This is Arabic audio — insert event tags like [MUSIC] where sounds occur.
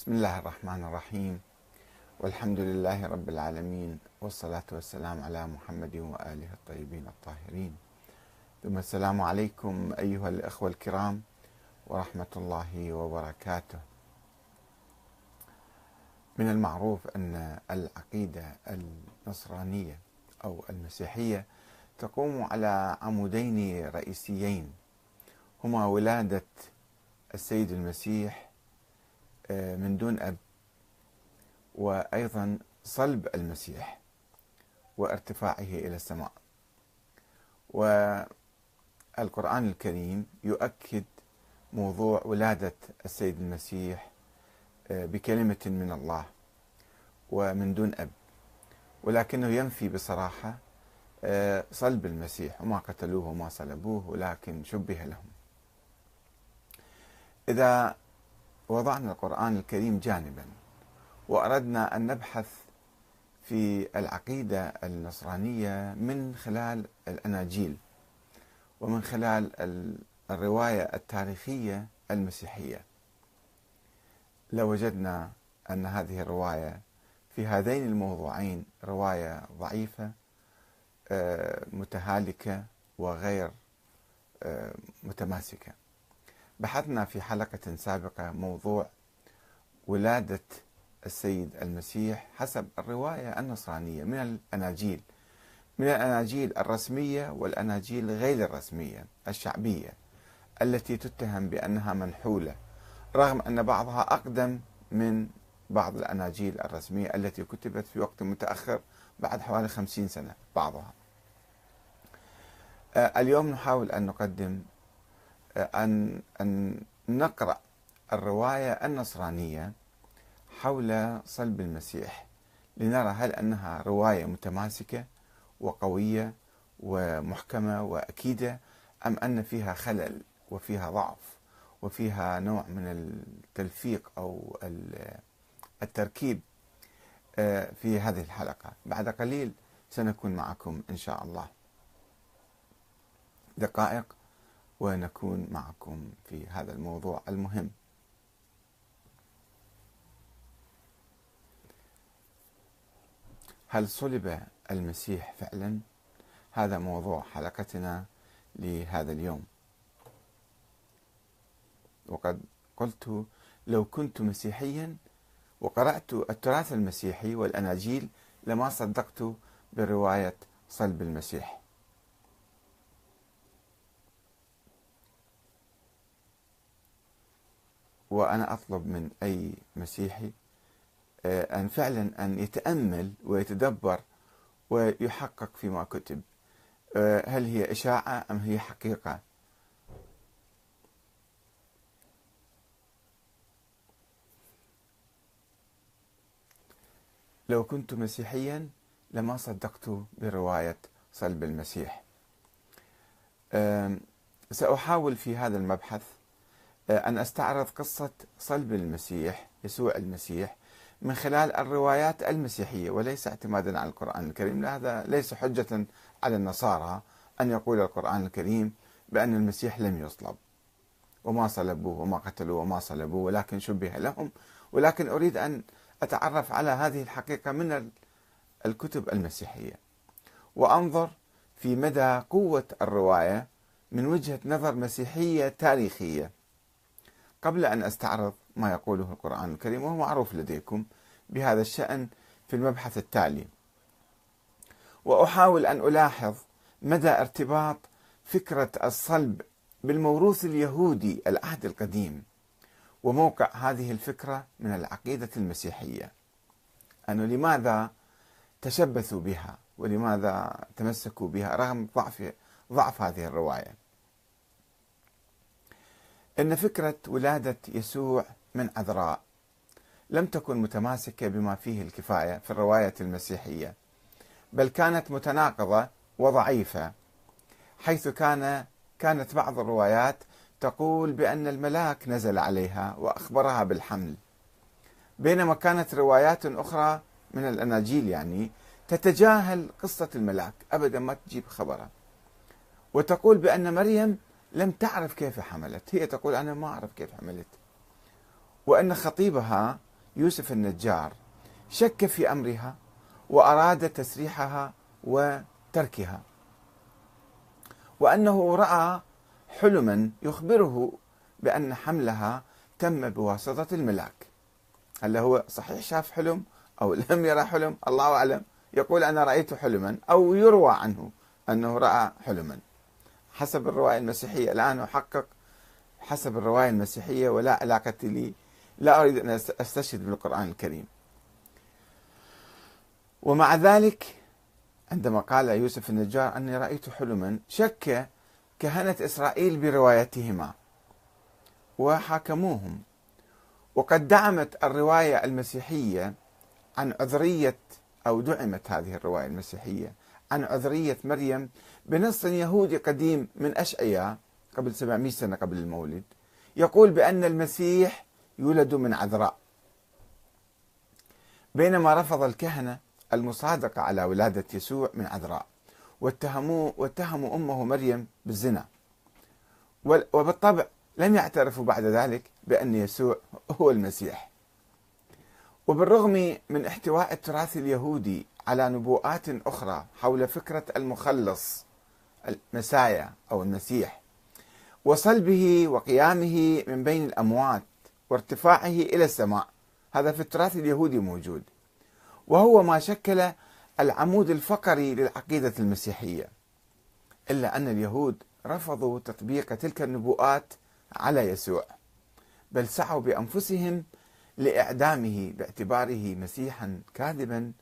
بسم الله الرحمن الرحيم. والحمد لله رب العالمين والصلاة والسلام على محمد وآله الطيبين الطاهرين. ثم السلام عليكم أيها الأخوة الكرام ورحمة الله وبركاته. من المعروف أن العقيدة النصرانية أو المسيحية تقوم على عمودين رئيسيين هما ولادة السيد المسيح من دون أب. وأيضا صلب المسيح وارتفاعه إلى السماء. والقرآن الكريم يؤكد موضوع ولادة السيد المسيح آه، بكلمة من الله ومن دون أب. ولكنه ينفي بصراحة آه، صلب المسيح وما قتلوه وما صلبوه ولكن شبه لهم. إذا وضعنا القرآن الكريم جانبا وأردنا أن نبحث في العقيدة النصرانية من خلال الأناجيل ومن خلال الرواية التاريخية المسيحية. لوجدنا أن هذه الرواية في هذين الموضوعين رواية ضعيفة آه، متهالكة وغير آه، متماسكة. بحثنا في حلقة سابقة موضوع ولادة السيد المسيح حسب الرواية النصرانية من الأناجيل من الأناجيل الرسمية والأناجيل غير الرسمية الشعبية التي تتهم بأنها منحولة رغم أن بعضها أقدم من بعض الأناجيل الرسمية التي كتبت في وقت متأخر بعد حوالي خمسين سنة بعضها. آه، اليوم نحاول أن نقدم أن أن نقرأ الرواية النصرانية حول صلب المسيح لنرى هل أنها رواية متماسكة وقوية ومحكمة وأكيدة أم أن فيها خلل وفيها ضعف وفيها نوع من التلفيق أو التركيب آه، في هذه الحلقة. بعد قليل سنكون معكم إن شاء الله. دقائق. ونكون معكم في هذا الموضوع المهم. هل صلب المسيح فعلا؟ هذا موضوع حلقتنا لهذا اليوم. وقد قلت لو كنت مسيحيا وقرأت التراث المسيحي والأناجيل لما صدقت برواية صلب المسيح. وأنا أطلب من أي مسيحي آه، أن فعلا أن يتأمل ويتدبر ويحقق فيما كتب. آه، هل هي إشاعة أم هي حقيقة؟ لو كنت مسيحيا لما صدقت برواية صلب المسيح. سأحاول في هذا المبحث أن أستعرض قصة صلب المسيح يسوع المسيح من خلال الروايات المسيحية وليس اعتمادا على القرآن الكريم. هذا ليس حجة على النصارى أن يقول القرآن الكريم بأن المسيح لم يصلب. وما صلبوه وما قتلوه وما صلبوه ولكن شبه لهم. ولكن أريد أن أتعرف على هذه الحقيقة من الكتب المسيحية. وأنظر في مدى قوة الرواية من وجهة نظر مسيحية تاريخية. قبل أن أستعرض ما يقوله القرآن الكريم وهو معروف لديكم بهذا الشأن في المبحث التالي. وأحاول أن ألاحظ مدى ارتباط فكرة الصلب بالموروث اليهودي العهد القديم وموقع هذه الفكرة من العقيدة المسيحية. أنه لماذا تشبثوا بها ولماذا تمسكوا بها رغم ضعف ضعف هذه الرواية؟ أن فكرة ولادة يسوع من عذراء لم تكن متماسكة بما فيه الكفاية في الرواية المسيحية بل كانت متناقضة وضعيفة حيث كان كانت بعض الروايات تقول بأن الملاك نزل عليها وأخبرها بالحمل. بينما كانت روايات أخرى من الأناجيل يعني تتجاهل قصة الملاك أبدا ما تجيب خبرها. وتقول بأن مريم لم تعرف كيف حملت. هي تقول أنا ما أعرف كيف حملت. وأن خطيبها يوسف النجار شك في أمرها وأراد تسريحها وتركها. وأنه رأى حلما يخبره بأن حملها تم بواسطة الملاك. هل هو صحيح شاف حلم أو [LAUGHS] لم يرى حلم؟ الله أعلم. يقول أنا رأيت حلما أو يروى عنه أنه رأى حلما. حسب الرواية المسيحية. الآن أحقق حسب الرواية المسيحية ولا علاقه لي لا أريد أن أستشهد بالقرآن الكريم. ومع ذلك عندما قال يوسف النجار أني رأيت حلما شك كهنة إسرائيل بروايتهما وحاكموهم. وقد دعمت الرواية المسيحية عن عذرية أو دعمت هذه الرواية المسيحية عن عذرية مريم بنص يهودي قديم من أشعياء قبل 700 سنة قبل المولد يقول بأن المسيح يولد من عذراء. بينما رفض الكهنة المصادقة على ولادة يسوع من عذراء واتهموا واتهموا أمه مريم بالزنا. وبالطبع لم يعترفوا بعد ذلك بأن يسوع هو المسيح. وبالرغم من احتواء التراث اليهودي على نبوءات أخرى حول فكرة المخلص المسايا أو المسيح وصلبه وقيامه من بين الأموات وارتفاعه إلى السماء هذا في التراث اليهودي موجود. وهو ما شكل العمود الفقري للعقيدة المسيحية إلا أن اليهود رفضوا تطبيق تلك النبوءات على يسوع بل سعوا بأنفسهم لإعدامه باعتباره مسيحا كاذبا